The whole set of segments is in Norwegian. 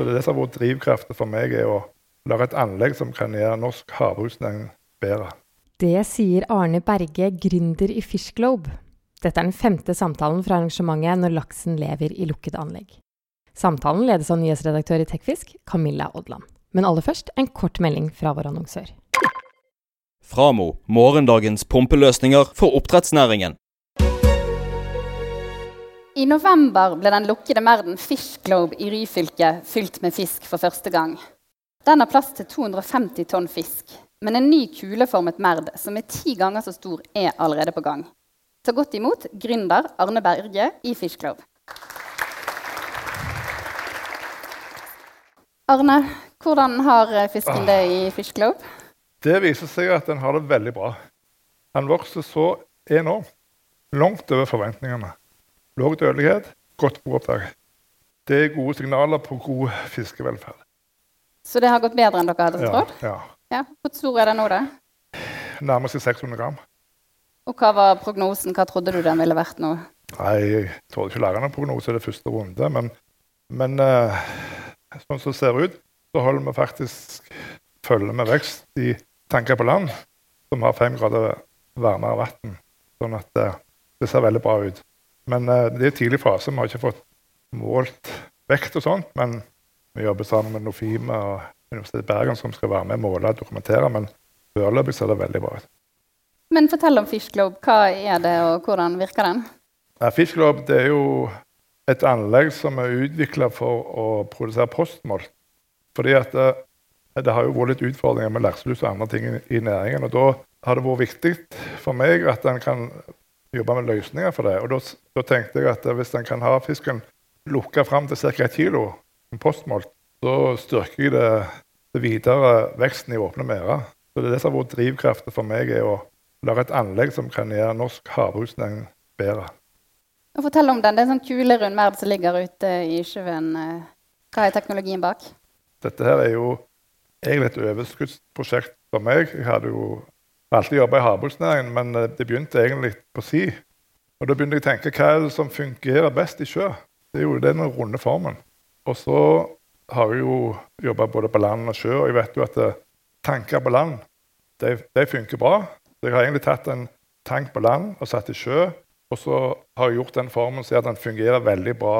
Så det er det som har vært drivkraften for meg, er å lage et anlegg som kan gjøre norsk havbruksnæring bedre. Det sier Arne Berge, gründer i Fish Globe. Dette er den femte samtalen fra arrangementet Når laksen lever i lukket anlegg. Samtalen ledes av nyhetsredaktør i Tekfisk, Camilla Odland. Men aller først en kort melding fra vår annonsør. Framo morgendagens pumpeløsninger for oppdrettsnæringen. I november ble den lukkede merden Fish Globe i Ryfylke fylt med fisk for første gang. Den har plass til 250 tonn fisk, men en ny kuleformet merd som er ti ganger så stor, er allerede på gang. Ta godt imot gründer Arne Berge i Fish Globe. Arne, hvordan har fisken det i Fish Globe? Det viser seg at den har det veldig bra. Den vokser så enormt. Langt over forventningene. Lav dødelighet, godt boopptak. Det er gode signaler på god fiskevelferd. Så det har gått bedre enn dere hadde Ja, trodd? ja. Ja. Hvor stor er den nå, da? Nærmer seg 600 gram. Og hva var prognosen? Hva trodde du den ville vært nå? Nei, jeg torde ikke lage noen prognose i det første runde, men, men uh, sånn som det ser ut, så holder vi faktisk følge med vekst i tanker på land som har fem grader varmere vann. Sånn at uh, det ser veldig bra ut. Men eh, det er tidlig fase. Vi har ikke fått målt vekt og sånt, men vi jobber sammen med Nofime og Universitetet i Bergen som skal være med og måle og dokumentere. Men foreløpig ser det veldig bra ut. Men fortell om Fish Globe. Hva er det, og hvordan virker den? Fish Globe det er jo et anlegg som er utvikla for å produsere postmolt. Fordi at det, det har jo vært litt utfordringer med lakselus og andre ting i, i næringen. og Da har det vært viktig for meg at en kan jobbe med løsninger for det. Og da, tenkte jeg at hvis en kan ha fisken lukka fram til ca. 1 kilo som postmolt, så styrker jeg det, det videre veksten i åpne merder. Så det er det som har vært drivkraften for meg, er å lage et anlegg som kan gjøre norsk havbruksnæring bedre. Og fortell om den. Det er en sånn kule, rund merd som ligger ute i sjøen. Hva er teknologien bak? Dette her er jo egentlig et overskuddsprosjekt for meg. Jeg hadde jo alltid jobba i havbruksnæringen, men eh, det begynte egentlig på si. Og da begynte jeg å tenke hva er det som fungerer best i sjø? Det er jo den runde formen. Og så har jeg jo jobba både på land og sjø, og jeg vet jo at eh, tanker på land de, de funker bra. Så jeg har egentlig tatt en tank på land og satt i sjø, og så har jeg gjort den formen så at den fungerer veldig bra,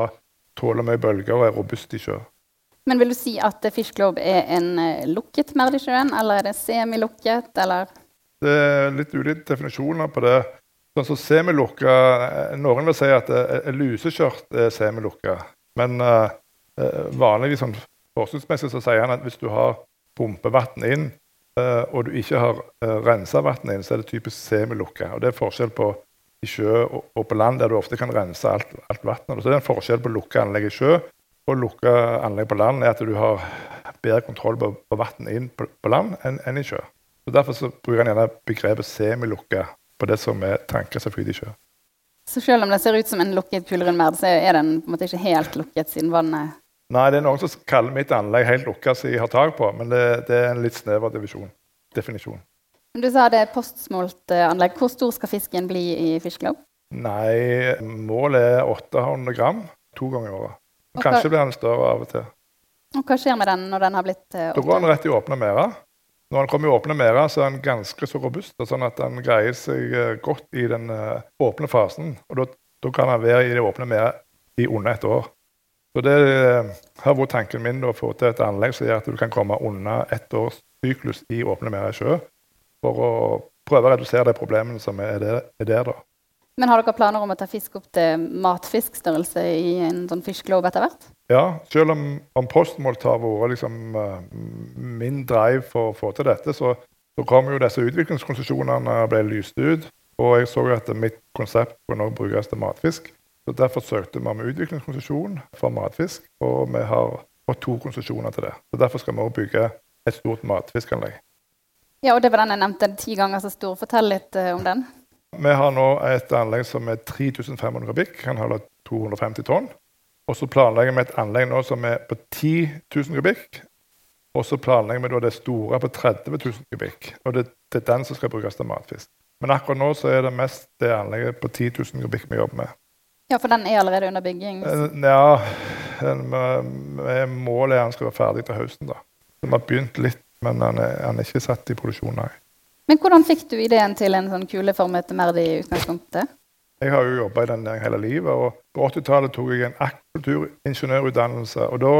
tåler mye bølger og er robust i sjø. Men vil du si at Fish Globe er en eh, lukket merd i sjøen, eller er det semilukket, eller? Det er litt ulike definisjoner på det. Sånn som semilukka eh, Noen vil si at eh, lusekjørt er semilukka. Men eh, eh, vanligvis sånn forskningsmessig så sier han at hvis du har pumpevann inn, uh, og du ikke har uh, rensa vannet inn, så er det typisk semilukka. Og det er forskjell på i sjø og, og på land, der du ofte kan rense alt, alt vannet. Så det er en forskjell på lukka anlegg i sjø og lukka anlegg på land, er at du har bedre kontroll på, på vann inn på, på land enn enn i sjø. Så Derfor så bruker han gjerne begrepet semilukke på det som er tanker som flyter i sjø. Så selv om det ser ut som en lukket kulerund merd, så er den på en måte ikke helt lukket, siden vannet Nei, det er noen som kaller mitt anlegg helt lukka som jeg har tak på, men det, det er en litt snever divisjon, definisjon. Du sa det er postsmoltanlegg. Hvor stor skal fisken bli i Fish Nei, målet er 800 gram to ganger i året. Kanskje Kanskje blir den større av og til. Og hva skjer med den når den har blitt åpna? Da går den rett i åpne merder. Når han kommer i åpne merder, så er han ganske så robust, sånn at han greier seg eh, godt i den eh, åpne fasen. Og da, kan han være i det åpne merdet i under et år. Så det eh, har vært tanken min å få til et anlegg som gjør at du kan komme unna ett års syklus i åpne merder i sjø, for å prøve å redusere de problemene som er der. Er der da. Men har dere planer om å ta fisk opp til matfiskstørrelse i en sånn Fish etter hvert? Ja, selv om, om postmålt har vært liksom, eh, min drive for å få til dette, så, så kom jo disse utviklingskonsesjonene ble lyst ut. Og jeg så at mitt konsept kunne også brukes til matfisk. Så Derfor søkte vi om utviklingskonsesjon for matfisk, og vi har fått to konsesjoner til det. Så Derfor skal vi også bygge et stort matfiskanlegg. Ja, og det var den jeg nevnte, ti ganger så stor. Fortell litt uh, om den. Vi har nå et anlegg som er 3500 kubikk, kan holde 250 tonn. Og så planlegger vi et anlegg nå som er på 10 000 kubikk. Og så planlegger vi da det store på 30 000 kubikk. Og det, det er den som skal brukes til matfisk. Men akkurat nå så er det mest det anlegget på 10 000 kubikk vi jobber med. Ja, for den er allerede under bygging. Eh, Ja, Med, med målet er at den skal være ferdig til høsten. da. Vi har begynt litt, men den er, den er ikke satt i produksjon, nei. Men hvordan fikk du ideen til en sånn kuleformet merdi i utgangspunktet? Jeg har jo jobba i den næringen hele livet. og På 80-tallet tok jeg en akvakulturingeniørutdannelse. og Da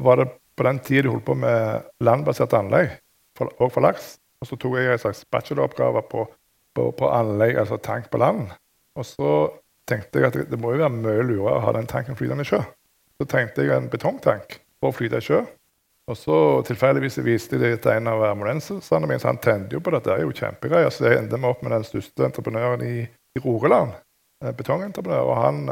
var det på den tida de holdt på med landbaserte anlegg, for, og for laks. Og så tok jeg en slags bacheloroppgave på, på, på, anlegg, altså tank på land. Og så tenkte jeg at det, det må jo være mye lurere å ha den tanken flytende i sjø. Så trengte jeg en betongtank for å flyte i sjø. Og så tilfeldigvis viste de det til en av amanuensene mine, så han tente jo på dette. Det er jo kjempegreier. Så jeg endte opp med den største entreprenøren i, i Rogaland, betongentreprenør. Og han,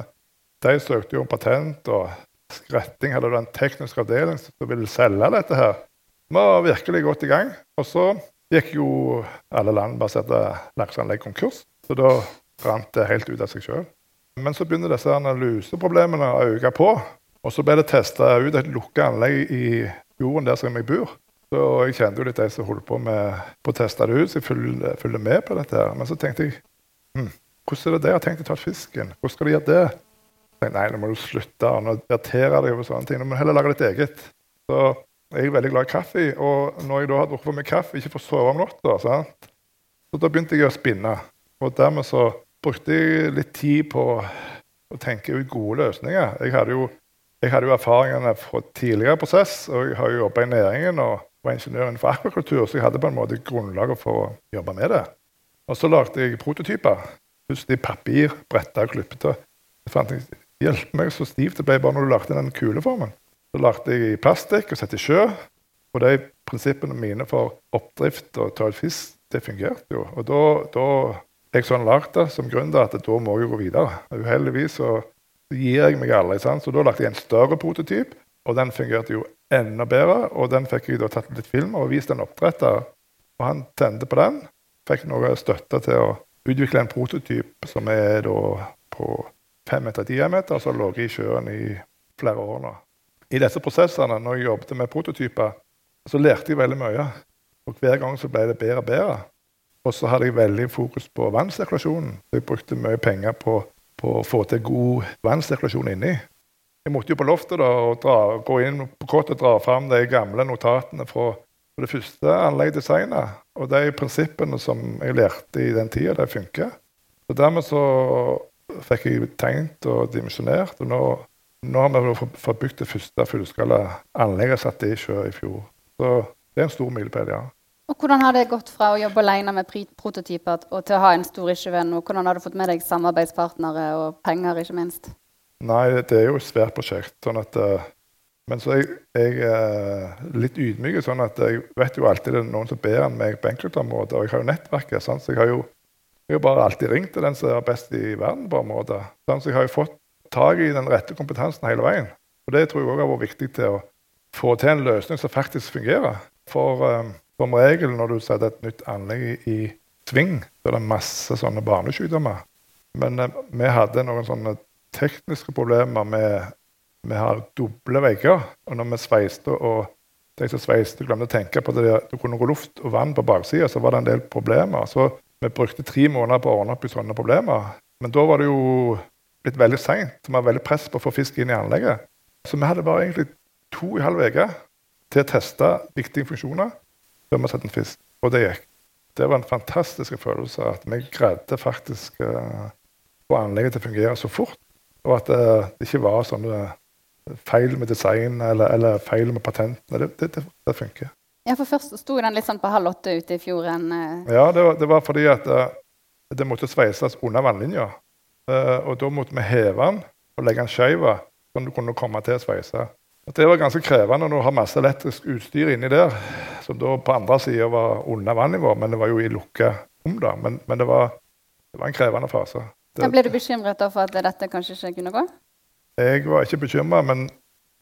de søkte jo om patent, og Skretting hadde den tekniske avdelingen som ville selge dette her. Vi var virkelig godt i gang. Og så gikk jo alle landbaserte lakseanlegg konkurs. Så da rant det helt ut av seg sjøl. Men så begynner disse luseproblemene å øke på. Og så ble det testa ut et lukka anlegg i jorden der som jeg bor. Så jeg kjente jo litt de som holdt på med å teste det ut, så jeg følger, med på dette. her. Men så tenkte jeg hm, hvordan er det de har tenkt å ta fisken? Hvordan skal de gjøre det? Jeg Nei, nå må du slutte å irritere deg over sånne ting. Du må heller lage ditt eget. Så jeg er veldig glad i kaffe, og når jeg da har drukket for mye kaffe, ikke får sove om natta, så da begynte jeg å spinne. Og dermed så brukte jeg litt tid på å tenke ut gode løsninger. Jeg hadde jo jeg hadde jo erfaringene fra tidligere prosess, og jeg har jo jobba i næringen og var ingeniør innenfor akvakultur, så jeg hadde på en måte grunnlaget for å jobbe med det. Og så lagde jeg prototyper. Først i papir, bretta og klippete. Det fant jeg, Hjelp meg så stivt det ble bare når du lagde den kuleformen. Så lagde jeg i plastikk og satte i sjø. Og de prinsippene mine for oppdrift og ta ut fisk, det fungerte jo. Og da, da jeg sånn lagde det som gründer at da må jeg gå videre. Uheldigvis så gir jeg meg aldri. Sant? Så da lagde jeg en større prototyp, og den fungerte jo enda bedre. Og den fikk jeg da tatt litt film og vist en oppdretter. Og han tente på den. Fikk noe støtte til å utvikle en prototyp som er på fem meter diameter, som har ligget i sjøen i flere år nå. I disse prosessene, når jeg jobbet med prototyper, så lærte jeg veldig mye. Og hver gang så ble det bedre og bedre. Og så hadde jeg veldig fokus på vannsirkulasjonen. Jeg brukte mye penger på på å få til god vannsirkulasjon inni. Jeg måtte jo på loftet da, og dra, gå inn på kottet og dra fram de gamle notatene fra det første anleggsdesignet. Og de prinsippene som jeg lærte i den tida, de funker. Så dermed så fikk jeg tegnet og dimensjonert. Og nå, nå har vi fått bygd det første fullskala anlegget satt i sjø i fjor. Så det er en stor milepæl, ja. Og Hvordan har det gått fra å jobbe alene med prototyper til å ha en stor ikke-venn? Og hvordan har du fått med deg samarbeidspartnere og penger, ikke minst? Nei, det er jo et svært prosjekt. sånn at... Uh, men så er jeg, jeg er litt ydmyk, sånn at jeg vet jo alltid det er noen som ber enn meg på enkelte områder. Og jeg har jo nettverket, sånn, så jeg har jo jeg har bare alltid ringt til den som er best i verden på området. Sånn, så jeg har jo fått tak i den rette kompetansen hele veien. Og det tror jeg òg har vært viktig til å få til en løsning som faktisk fungerer. For um, som regel når du setter et nytt anlegg i sving, så er det masse sånne barnesykdommer. Men um, vi hadde noen sånne tekniske problemer med Vi har doble vegger. Og når vi sveiste og de som sveiste, glemte å tenke på det, det kunne gå luft og vann på baksida, så var det en del problemer. Så vi brukte tre måneder på å ordne opp i sånne problemer. Men da var det jo blitt veldig seint. Vi var veldig press på å få fisk inn i anlegget. Så vi hadde bare egentlig to og en halv uke til å teste viktige funksjoner før vi satte en fisk. Og det gikk. Det var en fantastisk følelse at vi greide faktisk uh, få anlegget til å fungere så fort. Og at uh, det ikke var sånne feil med design eller, eller feil med patentene. Det, det, det, det, funker. Ja, for Først sto den litt sånn på halv åtte ute i fjorden. Uh... Ja, det var, det var, fordi at det måtte sveises under vannlinja. og da måtte vi heve den og legge den skeiv, sånn du kunne komme til å sveise. Og Det var ganske krevende når du har masse elektrisk utstyr inni der, som da på andre sida var under vannivå, men det var jo i lukka rom. da. Men, men det, var, det, var, en krevende fase. Det, ble du bekymret for at dette kanskje ikke kunne gå? Jeg var ikke bekymra, men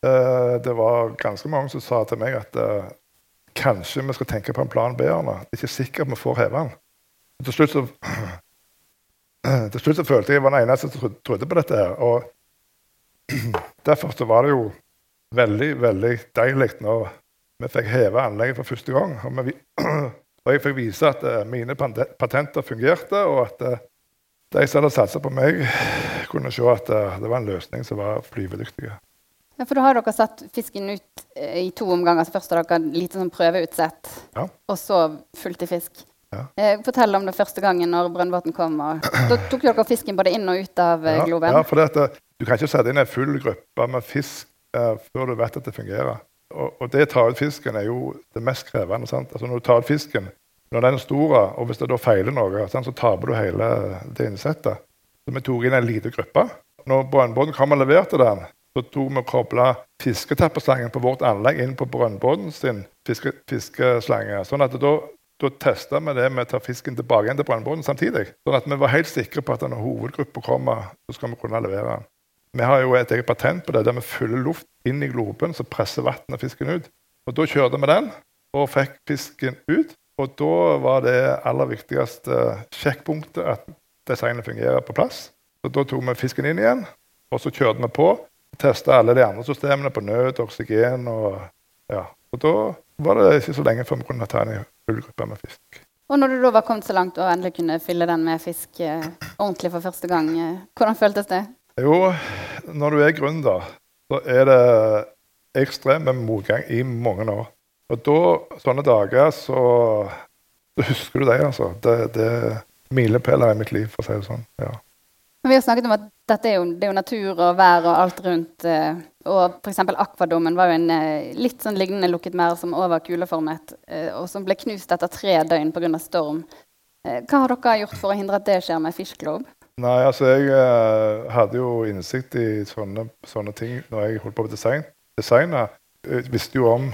uh, det var ganske mange som sa til meg at uh, kanskje vi skal tenke på en plan B. Det er ikke sikkert vi får heve den. Til slutt så, til slutt så følte jeg jeg var den eneste som trodde på dette. her, og Derfor så var det jo veldig, veldig deilig når vi fikk heve anlegget for første gang. Og, vi, og jeg fikk vise at uh, mine patenter fungerte, og at uh, de som hadde satsa på meg, kunne se at uh, det var en løsning som var flyvedyktig. Ja, For da har dere satt fisken ut eh, i to omganger. Så først har dere lite sånn prøveutsett, Ja. og så fullt i fisk. Ja. Eh, fortell om det første gangen når brønnbåten kom. Da tok dere fisken både inn og ut av eh, Ja, globen. ja, for det at, eh, du kan ikke sette inn en full gruppe med fisk eh, før du vet at det fungerer. Og, og det å ta ut fisken er jo det mest krevende. Sant? Altså når du tar ut fisken, når den er stor, og hvis det da feiler noe, så taper du hele det innsettet. Så vi tok inn en liten gruppe. Når brønnbåten kom og leverte den, så tok vi kobla fisketappeslangen på vårt anlegg inn på brønnbåten sin fiske, fiskeslange. Sånn at da, da testa vi det med å ta fisken tilbake igjen til brønnbåten samtidig. Sånn at vi var helt sikre på at når hovedgruppa kommer, så skal vi kunne levere den. Vi har jo et eget patent på det der vi fyller luft inn i globen, så presser vannet fisken ut. Og Da kjørte vi den og fikk fisken ut. Og da var det aller viktigste sjekkpunktet at designet fungerer på plass. Så Da tok vi fisken inn igjen, og så kjørte vi på. Testa alle de andre systemene på nød, oksygen og ja. Og da var det ikke så lenge før vi kunne ta en full gruppe med fisk. Og når du da var kommet så langt og endelig kunne fylle den med fisk eh, ordentlig for første gang, eh, hvordan føltes det? Jo, når du er gründer, så er det ekstremt med motgang i mange år. Og da, sånne dager, så, så husker du det, altså. Det, det er milepæler i mitt liv, for å si det sånn. Ja. Vi har snakket om at dette er jo, det er jo natur og vær og alt rundt. Eh, og f.eks. Akvadommen var jo en eh, litt sånn lignende lukket merd som over kuleformet, eh, og som ble knust etter tre døgn pga. storm. Eh, hva har dere gjort for å hindre at det skjer med Fish Globe? Nei, altså jeg hadde jo innsikt i sånne, sånne ting når jeg holdt på med design. Designet Jeg visste jo om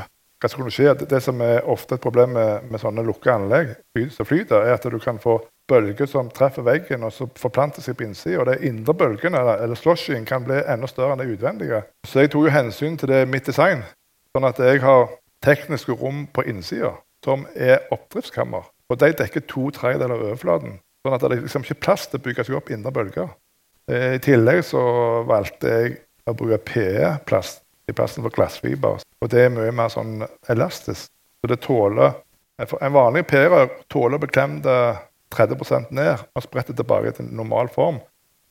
hva som kunne skje. Det, som er ofte et problem med, med sånne lukka anlegg, som flyter, er at du kan få bølger som treffer veggen og så forplanter seg på innsida. Og de indre bølgene eller, eller sloshing kan bli enda større enn de utvendige. Så jeg tok jo hensyn til det mitt design. Sånn at jeg har tekniske rom på innsida som er oppdriftskammer. Og de dekker to tredjedeler av overflaten. Sånn at det er liksom ikke plass til å bygge seg opp indre bølger. Eh, I tillegg så valgte jeg å bruke PE-plast i plassen for glassfiber. Og det er mye mer sånn elastisk. Så det tåler En vanlig PE-rør tåler å bli klemt 30 ned og spredt tilbake til normal form.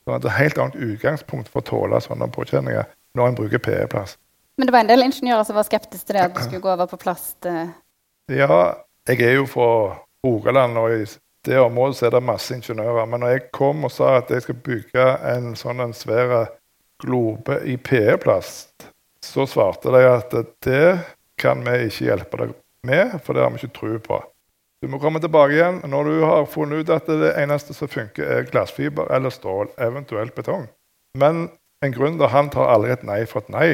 Så det er et helt annet utgangspunkt for å tåle sånne påkjenninger når en bruker PE-plast. Men det var en del ingeniører som var skeptiske til det at du skulle gå over på plast. eh. Ja, jeg er jo fra Rogaland, og i det området så er det masse ingeniører. Men når jeg kom og sa at jeg skal bygge en sånn en svær globe i PE-plast, så svarte de at det kan vi ikke hjelpe deg med, for det har vi ikke tro på. Du må komme tilbake igjen når du har funnet ut at det eneste som funker, er glassfiber eller stål, eventuelt betong. Men en gründer han tar aldri et nei for et nei.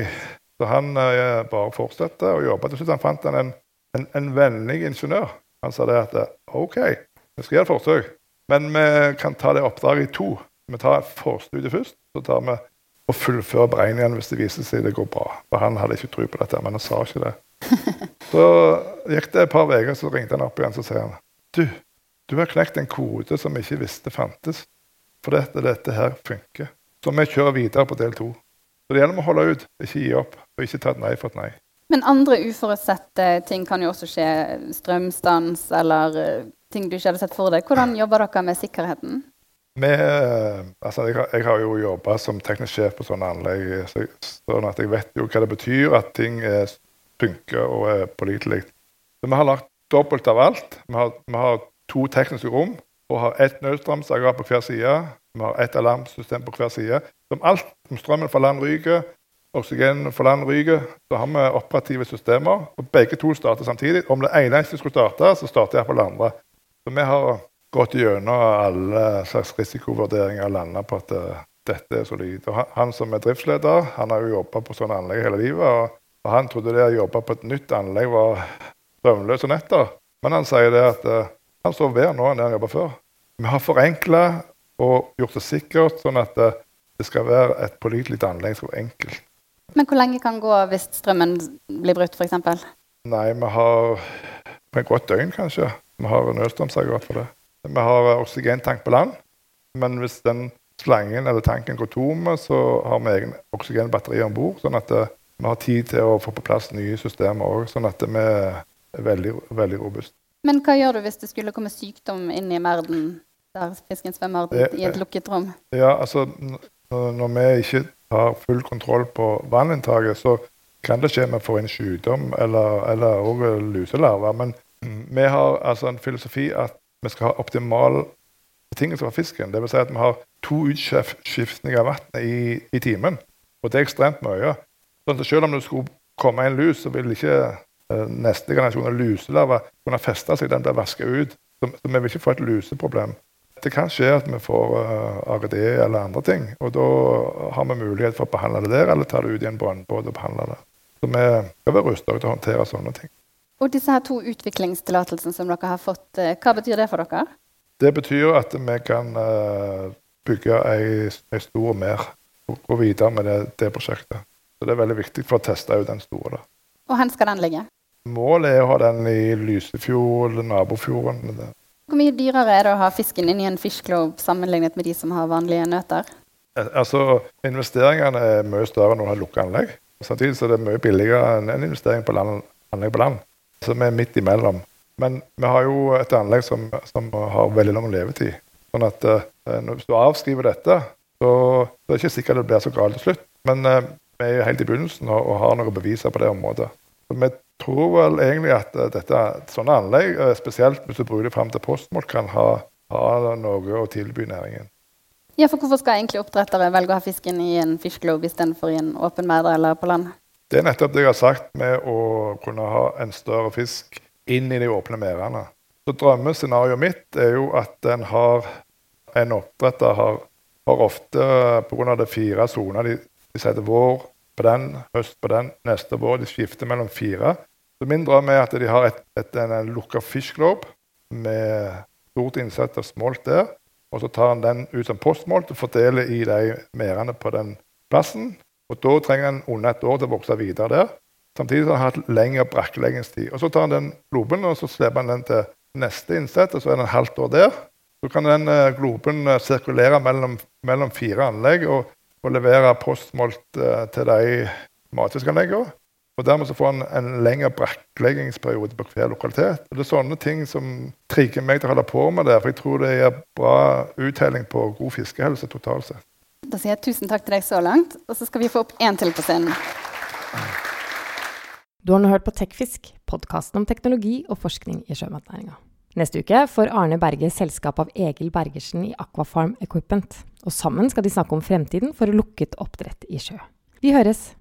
Så han eh, bare fortsetter å jobbe. Til slutt han fant han en, en, en vennlig ingeniør. Han sa det at OK, vi skal gjøre et forsøk, men vi kan ta det oppdraget i to. Vi tar forstudiet først, så tar vi og fullfører beregningene hvis det viser seg det går bra. For han hadde ikke tro på dette, men han sa ikke det. Så gikk det et par uker, så ringte han opp igjen så sier han, du, du har knekt en kode som vi ikke visste fantes. For dette, dette her funker. Så vi kjører videre på del to. Så det gjelder å holde ut, ikke gi opp, og ikke ta et nei for et nei. Men andre uforutsette ting kan jo også skje. Strømstans eller eh, ting du ikke hadde sett for deg. Hvordan jobber dere med sikkerheten? Vi, eh, altså jeg, har, jeg har jo jobba som teknisk sjef på sånne anlegg, så, sånn at jeg vet jo hva det betyr at ting er, funker og er pålitelig. Så vi har lagt dobbelt av alt. Vi har, vi har to tekniske rom og har ett nødstrømsaggregat på hver side. Vi har ett alarmsystem på hver side. Som alt, om strømmen fra land ryker, oksygen fra land ryker, så har vi operative systemer. og Begge to starter samtidig. Om det ene ikke skulle starte, så starter iallfall det andre. Så vi har gått gjennom alle slags risikovurderinger og landa på at eh, dette er solid. Og han, som er driftsleder, han har jo jobba på sånne anlegg hele livet. Og, han trodde det å jobbe på et nytt anlegg var søvnløse netter. Men han sier det at eh, han står bedre nå enn det han jobba før. Vi har forenkla og gjort det sikkert, sånn at eh, det skal være et pålitelig anlegg som er enkelt. Men hvor lenge kan gå hvis strømmen blir brutt, f.eks.? Nei, vi har på et godt døgn, kanskje. Vi har nødstrømsaggregat for det. Vi har eh, oksygentank på land, men hvis den slangen eller tanken går tom, så har vi egen oksygenbatteri om bord. Sånn at eh, vi har tid til å få på plass nye systemer òg, sånn at vi er veldig, veldig robuste. Men hva gjør du hvis det skulle komme sykdom inn i merden der fisken svømmer i et lukket rom? Ja, altså, Når vi ikke har full kontroll på vanninntaket, så kan det skje vi får inn sykdom eller, òg luselarver. Men vi har altså en filosofi at vi skal ha optimal betingelser for fisken. Dvs. Si at vi har to utskiftninger av vannet i, i, timen. Og det er ekstremt mye. Sånn selv om det skulle komme en lus, så vil ikke eh, neste generasjon av luselarver kunne feste seg. Den blir vaska ut. Så, så, vi vil ikke få et luseproblem. Det kan skje at vi får uh, eh, ARD eller andre ting. Og da har vi mulighet for å behandle det der, eller ta det ut i en brønnbåt og behandle det. Så vi skal være rustet til å håndtere sånne ting. Og disse her to utviklingstillatelsene som dere har fått, eh, hva betyr det for dere? Det betyr at vi kan uh, bygge ei, stor mer og gå videre med det, det, prosjektet. Så Det er veldig viktig for å teste ut den store. Og hvor skal den ligge? Målet er å ha den i Lysefjord, nabofjorden. Hvor mye dyrere er det å ha fisken inni en fish sammenlignet med de som har vanlige nøter? Eh, altså, Investeringene er mye større når du har lukka anlegg. Samtidig er det mye billigere enn en investering på land, anlegg på land. Vi er midt imellom. Men vi har jo et anlegg som, som har veldig lang levetid. Sånn at uh, hvis du avskriver dette, så, så er det ikke sikkert det blir så galt til slutt. Men uh, vi er helt i begynnelsen og, og har noen beviser på det området. Så vi tror vel egentlig at uh, dette, sånne anlegg, spesielt hvis du bruker det fram til postmål, kan ha, ha noe å tilby næringen. Ja, for Hvorfor skal egentlig oppdrettere velge å ha fisken i en fish globe istedenfor i en åpen merde eller på land? Det er nettopp det jeg har sagt med å kunne ha en større fisk inn i de åpne merdene. Så Drømmescenarioet mitt er jo at en har en oppdretter har, har ofte pga. det fire soner de, de setter vår på den, høst på den, neste vår. De skifter mellom fire. Så Min drøm er at de har et, et, en lukka fish globe med stort innsett av smolt der. Og så tar en den ut som postmål og fordeler i de merdene på den plassen. Og Da trenger han under et år til å vokse videre der. Samtidig har han hatt lengre brakkeleggingstid. Og Så tar han den globen og så slipper han den til neste innsett, og så er den et halvt år der. Så kan den uh, globen uh, sirkulere mellom, mellom, fire anlegg og, og levere postmålt uh, til de matfiskanleggene. Og Dermed så får han en lengre brakkleggingsperiode på hver lokalitet. Og Det er sånne ting som trigger meg til å holde på med det, for jeg tror det gir bra uttelling på god fiskehelse totalt sett. Da sier jeg tusen takk til deg så langt, og så skal vi få opp én til på scenen. Du har nå hørt på Tekfisk, podkasten om teknologi og forskning i sjømatnæringa. Neste uke får Arne Berge selskap av Egil Bergersen i Aquafarm Equipment. Og sammen skal de snakke om fremtiden for lukket oppdrett i sjø. Vi høres!